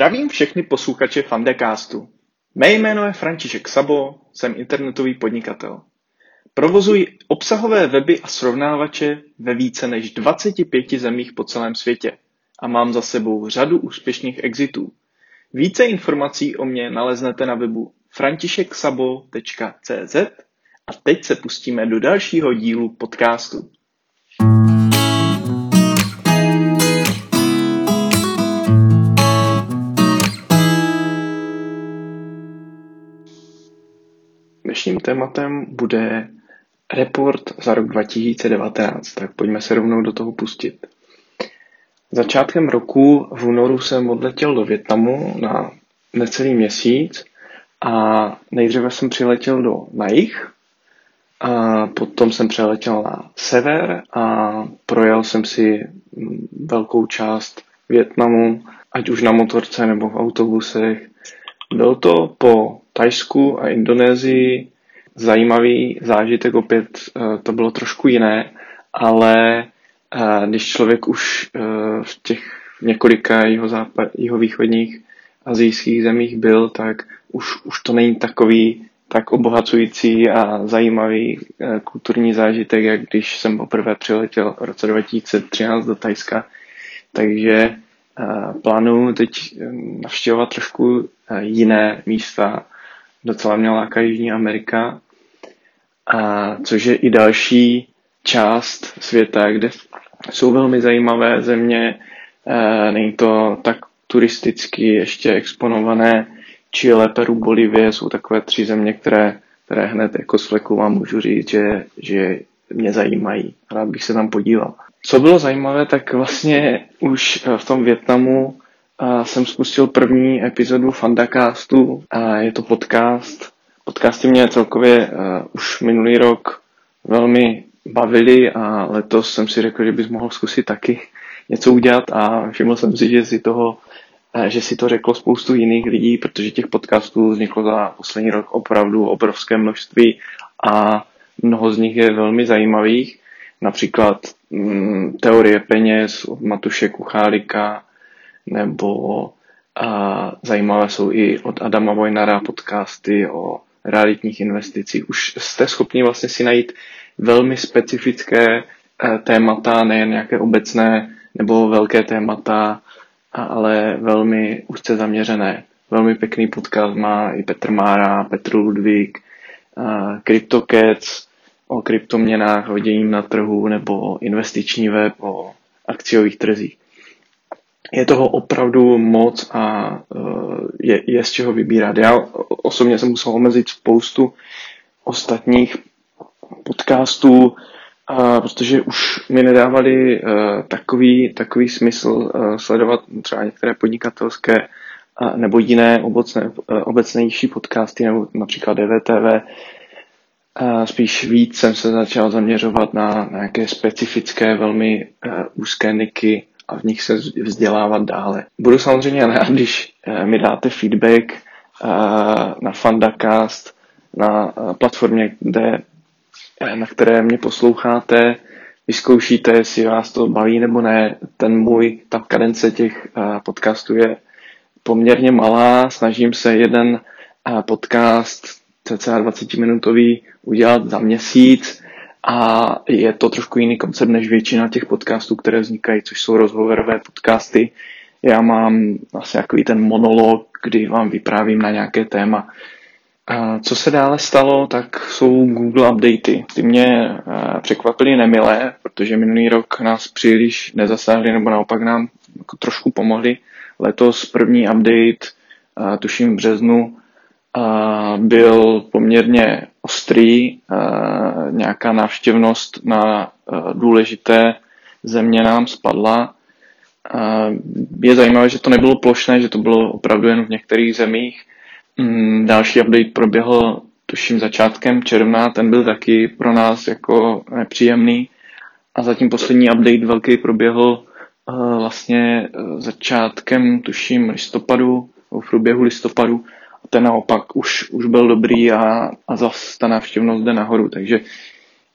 Zdravím všechny posluchače Fandecastu. Mé jméno je František Sabo, jsem internetový podnikatel. Provozuji obsahové weby a srovnávače ve více než 25 zemích po celém světě a mám za sebou řadu úspěšných exitů. Více informací o mě naleznete na webu františeksabo.cz a teď se pustíme do dalšího dílu podcastu. Tématem bude report za rok 2019, tak pojďme se rovnou do toho pustit. Začátkem roku v únoru jsem odletěl do Větnamu na necelý měsíc a nejdříve jsem přiletěl do na jich, a potom jsem přeletěl na sever a projel jsem si velkou část Větnamu, ať už na motorce nebo v autobusech. Byl to po Tajsku a Indonésii zajímavý zážitek, opět eh, to bylo trošku jiné, ale eh, když člověk už eh, v těch několika jeho, západ, jeho východních azijských zemích byl, tak už, už to není takový tak obohacující a zajímavý kulturní zážitek, jak když jsem poprvé přiletěl v roce 2013 do Tajska. Takže plánuju teď navštěvovat trošku jiné místa. Docela mě láká Jižní Amerika a což je i další část světa, kde jsou velmi zajímavé země, e, není to tak turisticky ještě exponované, Chile, Peru, Bolivie jsou takové tři země, které, které hned jako s vám můžu říct, že, že mě zajímají. Rád bych se tam podíval. Co bylo zajímavé, tak vlastně už v tom Větnamu jsem spustil první epizodu Fandacastu. Je to podcast, Podcasty mě celkově uh, už minulý rok velmi bavili a letos jsem si řekl, že bys mohl zkusit taky něco udělat a všiml jsem si, že si toho uh, že si to řeklo spoustu jiných lidí, protože těch podcastů vzniklo za poslední rok opravdu obrovské množství a mnoho z nich je velmi zajímavých. Například mm, Teorie peněz od Matuše Kuchálika nebo a zajímavé jsou i od Adama Vojnara podcasty o realitních investicích. Už jste schopni vlastně si najít velmi specifické eh, témata, nejen nějaké obecné nebo velké témata, ale velmi úzce zaměřené. Velmi pěkný podcast má i Petr Mára, Petr Ludvík, eh, CryptoCats o kryptoměnách, o dějím na trhu nebo investiční web o akciových trzích je toho opravdu moc a uh, je, je z čeho vybírat. Já osobně jsem musel omezit spoustu ostatních podcastů, uh, protože už mi nedávali uh, takový, takový smysl uh, sledovat třeba některé podnikatelské uh, nebo jiné obecné, uh, obecnější podcasty, nebo například DVTV. Uh, spíš víc jsem se začal zaměřovat na, nějaké specifické, velmi uh, úzké niky, a v nich se vzdělávat dále. Budu samozřejmě rád, když eh, mi dáte feedback na Fundacast, na eh, platformě, kde, na které mě posloucháte, vyzkoušíte, jestli vás to baví nebo ne. Ten můj, ta kadence těch podcastů je poměrně malá. Snažím se jeden podcast cca 20 minutový udělat za měsíc a je to trošku jiný koncept než většina těch podcastů, které vznikají, což jsou rozhovorové podcasty. Já mám asi takový ten monolog, kdy vám vyprávím na nějaké téma. A co se dále stalo, tak jsou Google updaty. Ty mě eh, překvapily nemilé, protože minulý rok nás příliš nezasáhli, nebo naopak nám jako trošku pomohli. Letos první update, eh, tuším v březnu, byl poměrně ostrý, nějaká návštěvnost na důležité země nám spadla. Je zajímavé, že to nebylo plošné, že to bylo opravdu jen v některých zemích. Mm, další update proběhl tuším začátkem června, ten byl taky pro nás jako nepříjemný. A zatím poslední update velký proběhl vlastně začátkem, tuším, listopadu, v průběhu listopadu ten naopak už, už byl dobrý a, a zase ta návštěvnost jde nahoru. Takže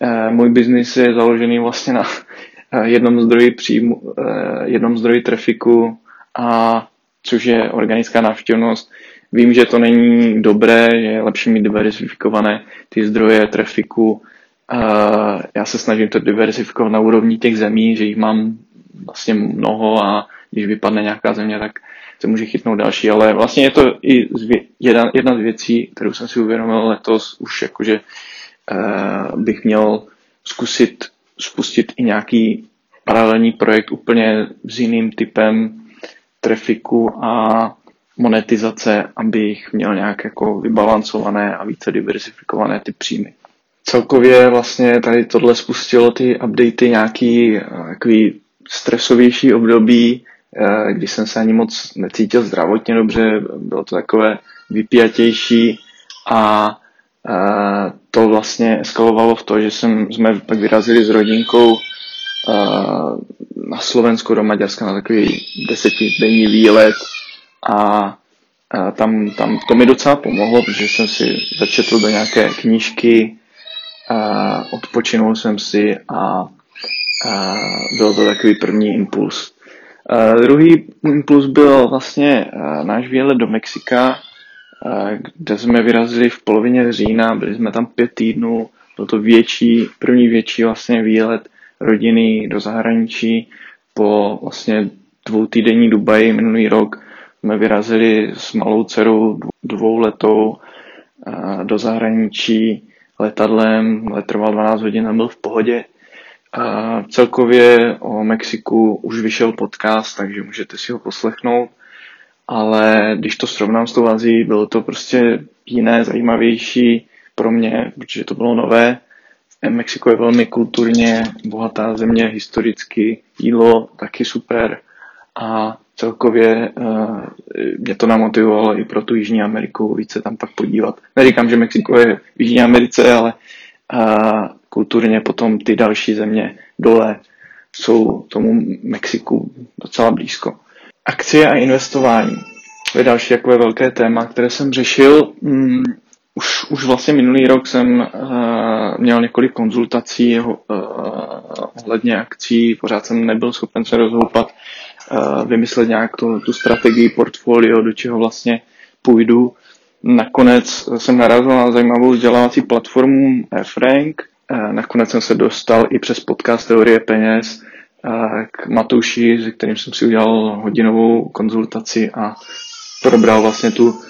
eh, můj biznis je založený vlastně na eh, jednom zdroji příjmu, eh, jednom zdroji trafiku a což je organická návštěvnost. Vím, že to není dobré, je lepší mít diversifikované ty zdroje trafiku. Já se snažím to diversifikovat na úrovni těch zemí, že jich mám vlastně mnoho a když vypadne nějaká země, tak se může chytnout další, ale vlastně je to i jedna, jedna z věcí, kterou jsem si uvědomil letos už jakože bych měl zkusit spustit i nějaký paralelní projekt úplně s jiným typem trafiku a monetizace, abych měl nějak jako vybalancované a více diversifikované ty příjmy. Celkově vlastně tady tohle spustilo ty updaty nějaký eh, takový stresovější období, eh, kdy jsem se ani moc necítil zdravotně dobře, bylo to takové vypjatější a to vlastně eskalovalo v to, že jsem, jsme pak vyrazili s rodinkou na Slovensku do Maďarska na takový desetidenní výlet a tam, tam to mi docela pomohlo, protože jsem si začetl do nějaké knížky, odpočinul jsem si a a byl to takový první impuls. A druhý impuls byl vlastně náš výlet do Mexika, kde jsme vyrazili v polovině října, byli jsme tam pět týdnů, byl to větší, první větší vlastně výlet rodiny do zahraničí po vlastně dvou týdenní Dubaji minulý rok. Jsme vyrazili s malou dcerou dvouletou do zahraničí letadlem, let trval 12 hodin a byl v pohodě. A celkově o Mexiku už vyšel podcast, takže můžete si ho poslechnout. Ale když to srovnám s tou Azií, bylo to prostě jiné, zajímavější pro mě, protože to bylo nové. Mexiko je velmi kulturně bohatá země, historicky, jídlo taky super a celkově uh, mě to namotivovalo i pro tu Jižní Ameriku více tam pak podívat. Neříkám, že Mexiko je v Jižní Americe, ale uh, kulturně potom ty další země dole jsou tomu Mexiku docela blízko. Akcie a investování. To je další takové velké téma, které jsem řešil. Um, už, už vlastně minulý rok jsem uh, měl několik konzultací uh, ohledně akcí, pořád jsem nebyl schopen se rozhoupat, uh, vymyslet nějak tu, tu strategii portfolio, do čeho vlastně půjdu. Nakonec jsem narazil na zajímavou vzdělávací platformu Frank. Nakonec jsem se dostal i přes podcast Teorie peněz k Matouši, se kterým jsem si udělal hodinovou konzultaci a probral vlastně tu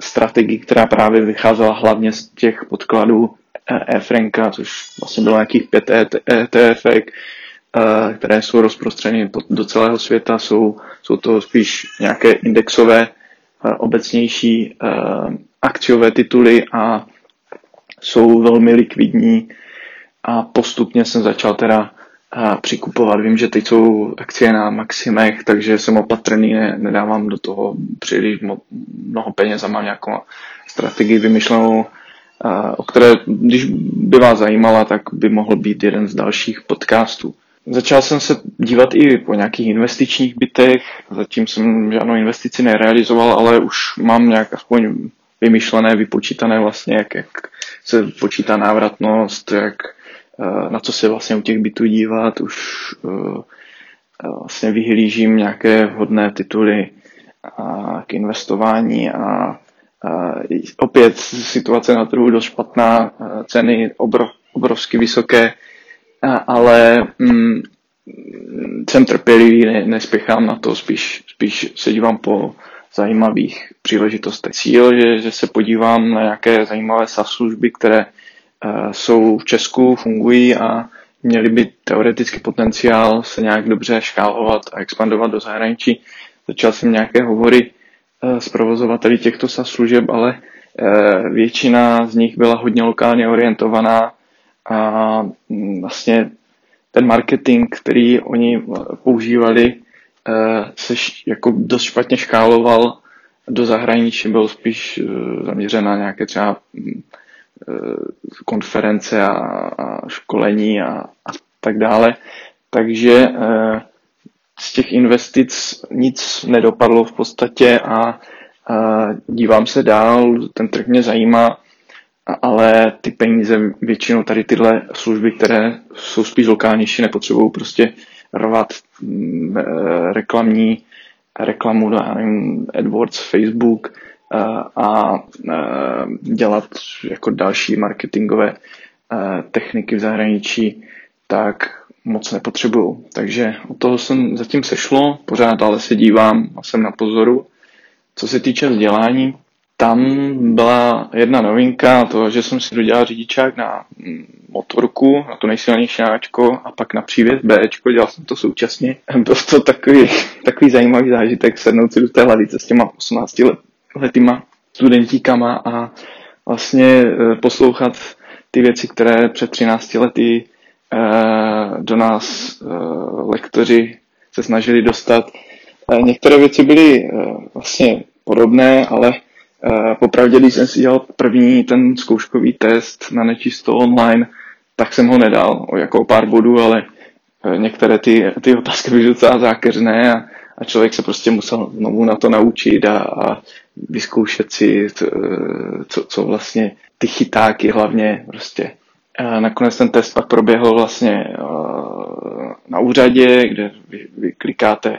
strategii, která právě vycházela hlavně z těch podkladů e-Franka, což vlastně bylo nějakých pět ETF, e které jsou rozprostřeny do celého světa, jsou, jsou to spíš nějaké indexové, obecnější akciové tituly a jsou velmi likvidní a postupně jsem začal teda a přikupovat. Vím, že teď jsou akcie na maximech, takže jsem opatrný, ne, nedávám do toho příliš mnoho peněz a mám nějakou strategii vymyšlenou, o které, když by vás zajímala, tak by mohl být jeden z dalších podcastů. Začal jsem se dívat i po nějakých investičních bytech, zatím jsem žádnou investici nerealizoval, ale už mám nějak aspoň vymyšlené, vypočítané vlastně, jak, jak se počítá návratnost, jak na co se vlastně u těch bytů dívat, už eh, vlastně vyhlížím nějaké vhodné tituly k investování a opět situace na trhu dost špatná, ceny obrov, obrovsky vysoké, ale mm, jsem trpělivý, ne, nespěchám na to, spíš, spíš se dívám po zajímavých příležitostech. Cíl, že, že se podívám na nějaké zajímavé SaaS služby, které jsou v Česku, fungují a měli by teoretický potenciál se nějak dobře škálovat a expandovat do zahraničí. Začal jsem nějaké hovory e, s provozovateli těchto SaaS služeb, ale e, většina z nich byla hodně lokálně orientovaná a mm, vlastně ten marketing, který oni používali, se jako dost špatně škáloval do zahraničí, byl spíš zaměřen na nějaké třeba mm, Eh, konference a, a školení a, a tak dále. Takže eh, z těch investic nic nedopadlo v podstatě a dívám se dál, ten trh mě zajímá, ale ty peníze většinou tady tyhle služby, které jsou spíš lokálnější, nepotřebují prostě rvat mm, eh, reklamní reklamu, nevím, AdWords, Facebook a dělat jako další marketingové techniky v zahraničí, tak moc nepotřebuju. Takže od toho jsem zatím sešlo, pořád ale se dívám a jsem na pozoru. Co se týče vzdělání, tam byla jedna novinka, to, že jsem si dodělal řidičák na mm, motorku, na to nejsilnější Ačko a pak na přívěs Bčko, dělal jsem to současně. Byl to takový, takový zajímavý zážitek sednout si do té hlavice s těma 18 let, letýma studentíkama a vlastně e, poslouchat ty věci, které před 13 lety e, do nás e, lektoři se snažili dostat. Některé věci byly vlastně podobné, ale popravdě, když jsem si dělal první ten zkouškový test na nečisto online, tak jsem ho nedal o jako pár bodů, ale některé ty, ty otázky byly docela zákeřné a, a člověk se prostě musel znovu na to naučit a, a vyzkoušet si, co, co vlastně ty chytáky hlavně prostě. A nakonec ten test pak proběhl vlastně na úřadě, kde vy, vy klikáte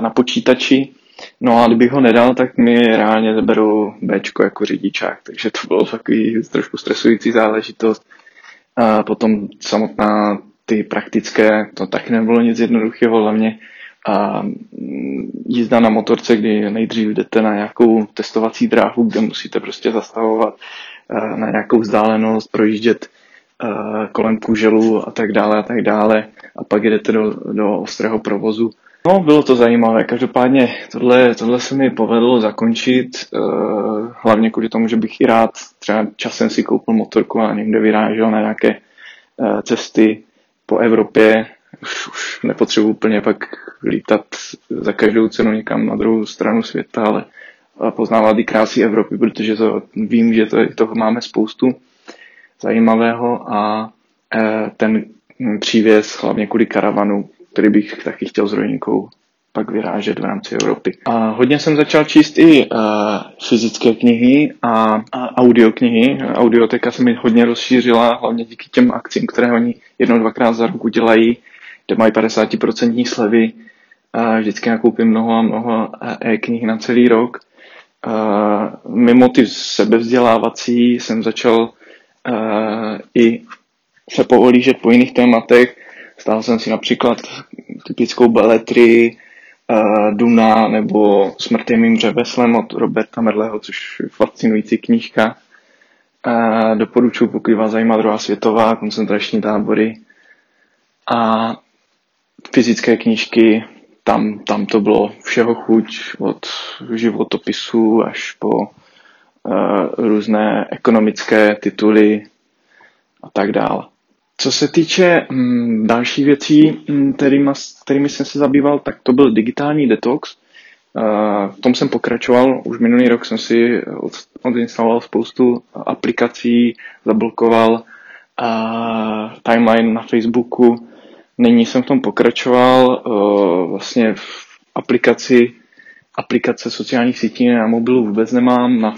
na počítači No a kdybych ho nedal, tak mi reálně zaberou Bčko jako řidičák, takže to bylo takový trošku stresující záležitost. A potom samotná ty praktické, to taky nebylo nic jednoduchého, hlavně a mm, jízda na motorce, kdy nejdřív jdete na nějakou testovací dráhu, kde musíte prostě zastavovat na nějakou vzdálenost, projíždět kolem kuželu a tak dále a tak dále a pak jdete do, do ostrého provozu No, bylo to zajímavé. Každopádně tohle, tohle se mi povedlo zakončit, uh, hlavně kvůli tomu, že bych i rád třeba časem si koupil motorku a někde vyrážel na nějaké cesty po Evropě. Už, už nepotřebuji úplně pak lítat za každou cenu někam na druhou stranu světa, ale poznávat i krásy Evropy, protože to, vím, že to, toho máme spoustu zajímavého a uh, ten přívěs hlavně kvůli karavanu který bych taky chtěl s rodinkou pak vyrážet v rámci Evropy. A hodně jsem začal číst i uh, fyzické knihy a, a audioknihy. Audioteka se mi hodně rozšířila, hlavně díky těm akcím, které oni jednou, dvakrát za rok udělají, kde mají 50% slevy. Uh, vždycky nakoupím mnoho a mnoho e-knih na celý rok. Mimo ty sebevzdělávací jsem začal i se povolížet po jiných tématech, Stál jsem si například typickou beletry Duna nebo Smrt je mým řebeslem od Roberta Merleho, což je fascinující knížka. Doporučuji, pokud vás zajímá druhá světová, koncentrační tábory. A fyzické knížky, tam, tam to bylo všeho chuť, od životopisů až po uh, různé ekonomické tituly a tak dále. Co se týče mm, další věcí, mm, kterými, kterými jsem se zabýval, tak to byl digitální detox. Uh, v tom jsem pokračoval. Už minulý rok jsem si od, odinstaloval spoustu aplikací, zablokoval uh, timeline na Facebooku. Nyní jsem v tom pokračoval uh, vlastně v aplikaci aplikace sociálních sítí na mobilu vůbec nemám, na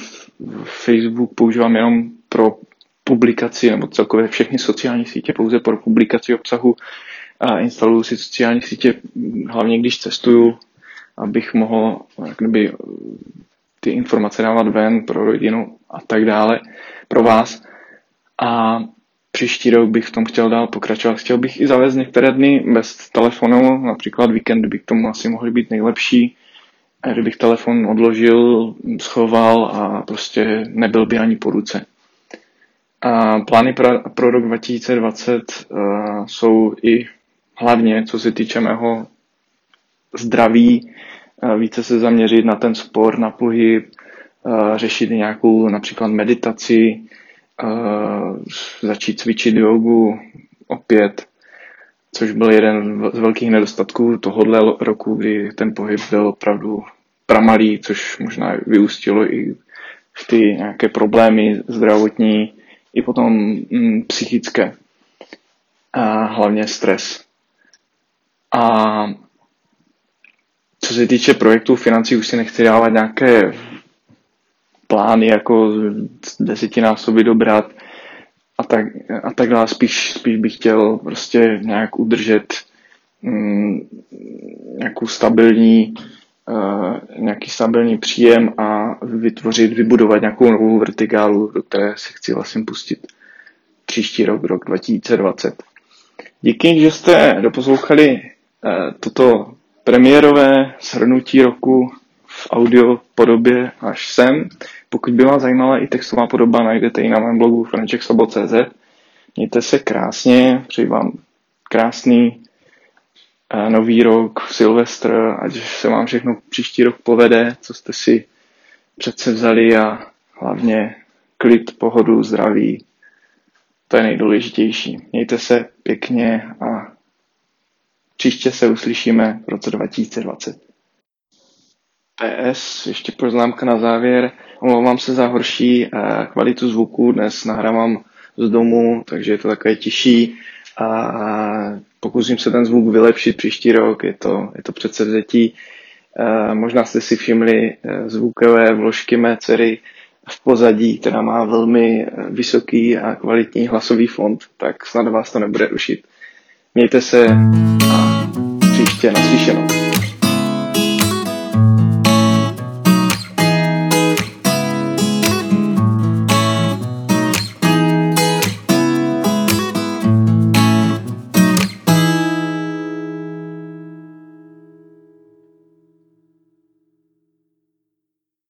Facebook používám jenom pro publikaci nebo celkově všechny sociální sítě pouze pro publikaci obsahu a instaluju si sociální sítě hlavně když cestuju, abych mohl kdyby, ty informace dávat ven pro rodinu a tak dále pro vás. A příští rok bych v tom chtěl dál pokračovat. Chtěl bych i zavést některé dny bez telefonu, například víkend by k tomu asi mohly být nejlepší, kdybych telefon odložil, schoval a prostě nebyl by ani po ruce. A plány pro, pro rok 2020 uh, eh, jsou i hlavně, co se týče mého zdraví, uh, více se zaměřit na ten sport, na pohyb, uh, řešit nějakou například meditaci, začít cvičit jogu opět, což byl jeden z velkých nedostatků tohohle roku, kdy ten pohyb byl opravdu pramalý, což možná vyústilo i v ty nějaké problémy zdravotní, i potom mm, psychické. A hlavně stres. A co se týče projektů financí, už si nechci dávat nějaké plány jako desetinásoby dobrat a tak, a tak dále. Spíš, spíš bych chtěl prostě nějak udržet mm, nějakou stabilní nějaký stabilní příjem a vytvořit, vybudovat nějakou novou vertikálu, do které se chci vlastně pustit příští rok, rok 2020. Díky, že jste doposlouchali toto premiérové shrnutí roku v audio podobě až sem. Pokud by vás zajímala i textová podoba, najdete ji na mém blogu frančekslabo.cz. Mějte se krásně, přeji vám krásný eh, nový rok, Silvestr, ať se vám všechno příští rok povede, co jste si přece vzali a hlavně klid, pohodu, zdraví. To je nejdůležitější. Mějte se pěkně a příště se uslyšíme v roce 2020. PS, ještě poznámka na závěr. Omlouvám se za horší eh, kvalitu zvuku, dnes nahrávám z domu, takže je to takové tiší a pokusím se ten zvuk vylepšit příští rok, je to, je to předsevzetí. Eh, možná jste si všimli eh, zvukové vložky mé dcery v pozadí, která má velmi vysoký a kvalitní hlasový fond, tak snad vás to nebude rušit. Mějte se a příště naslyšenou.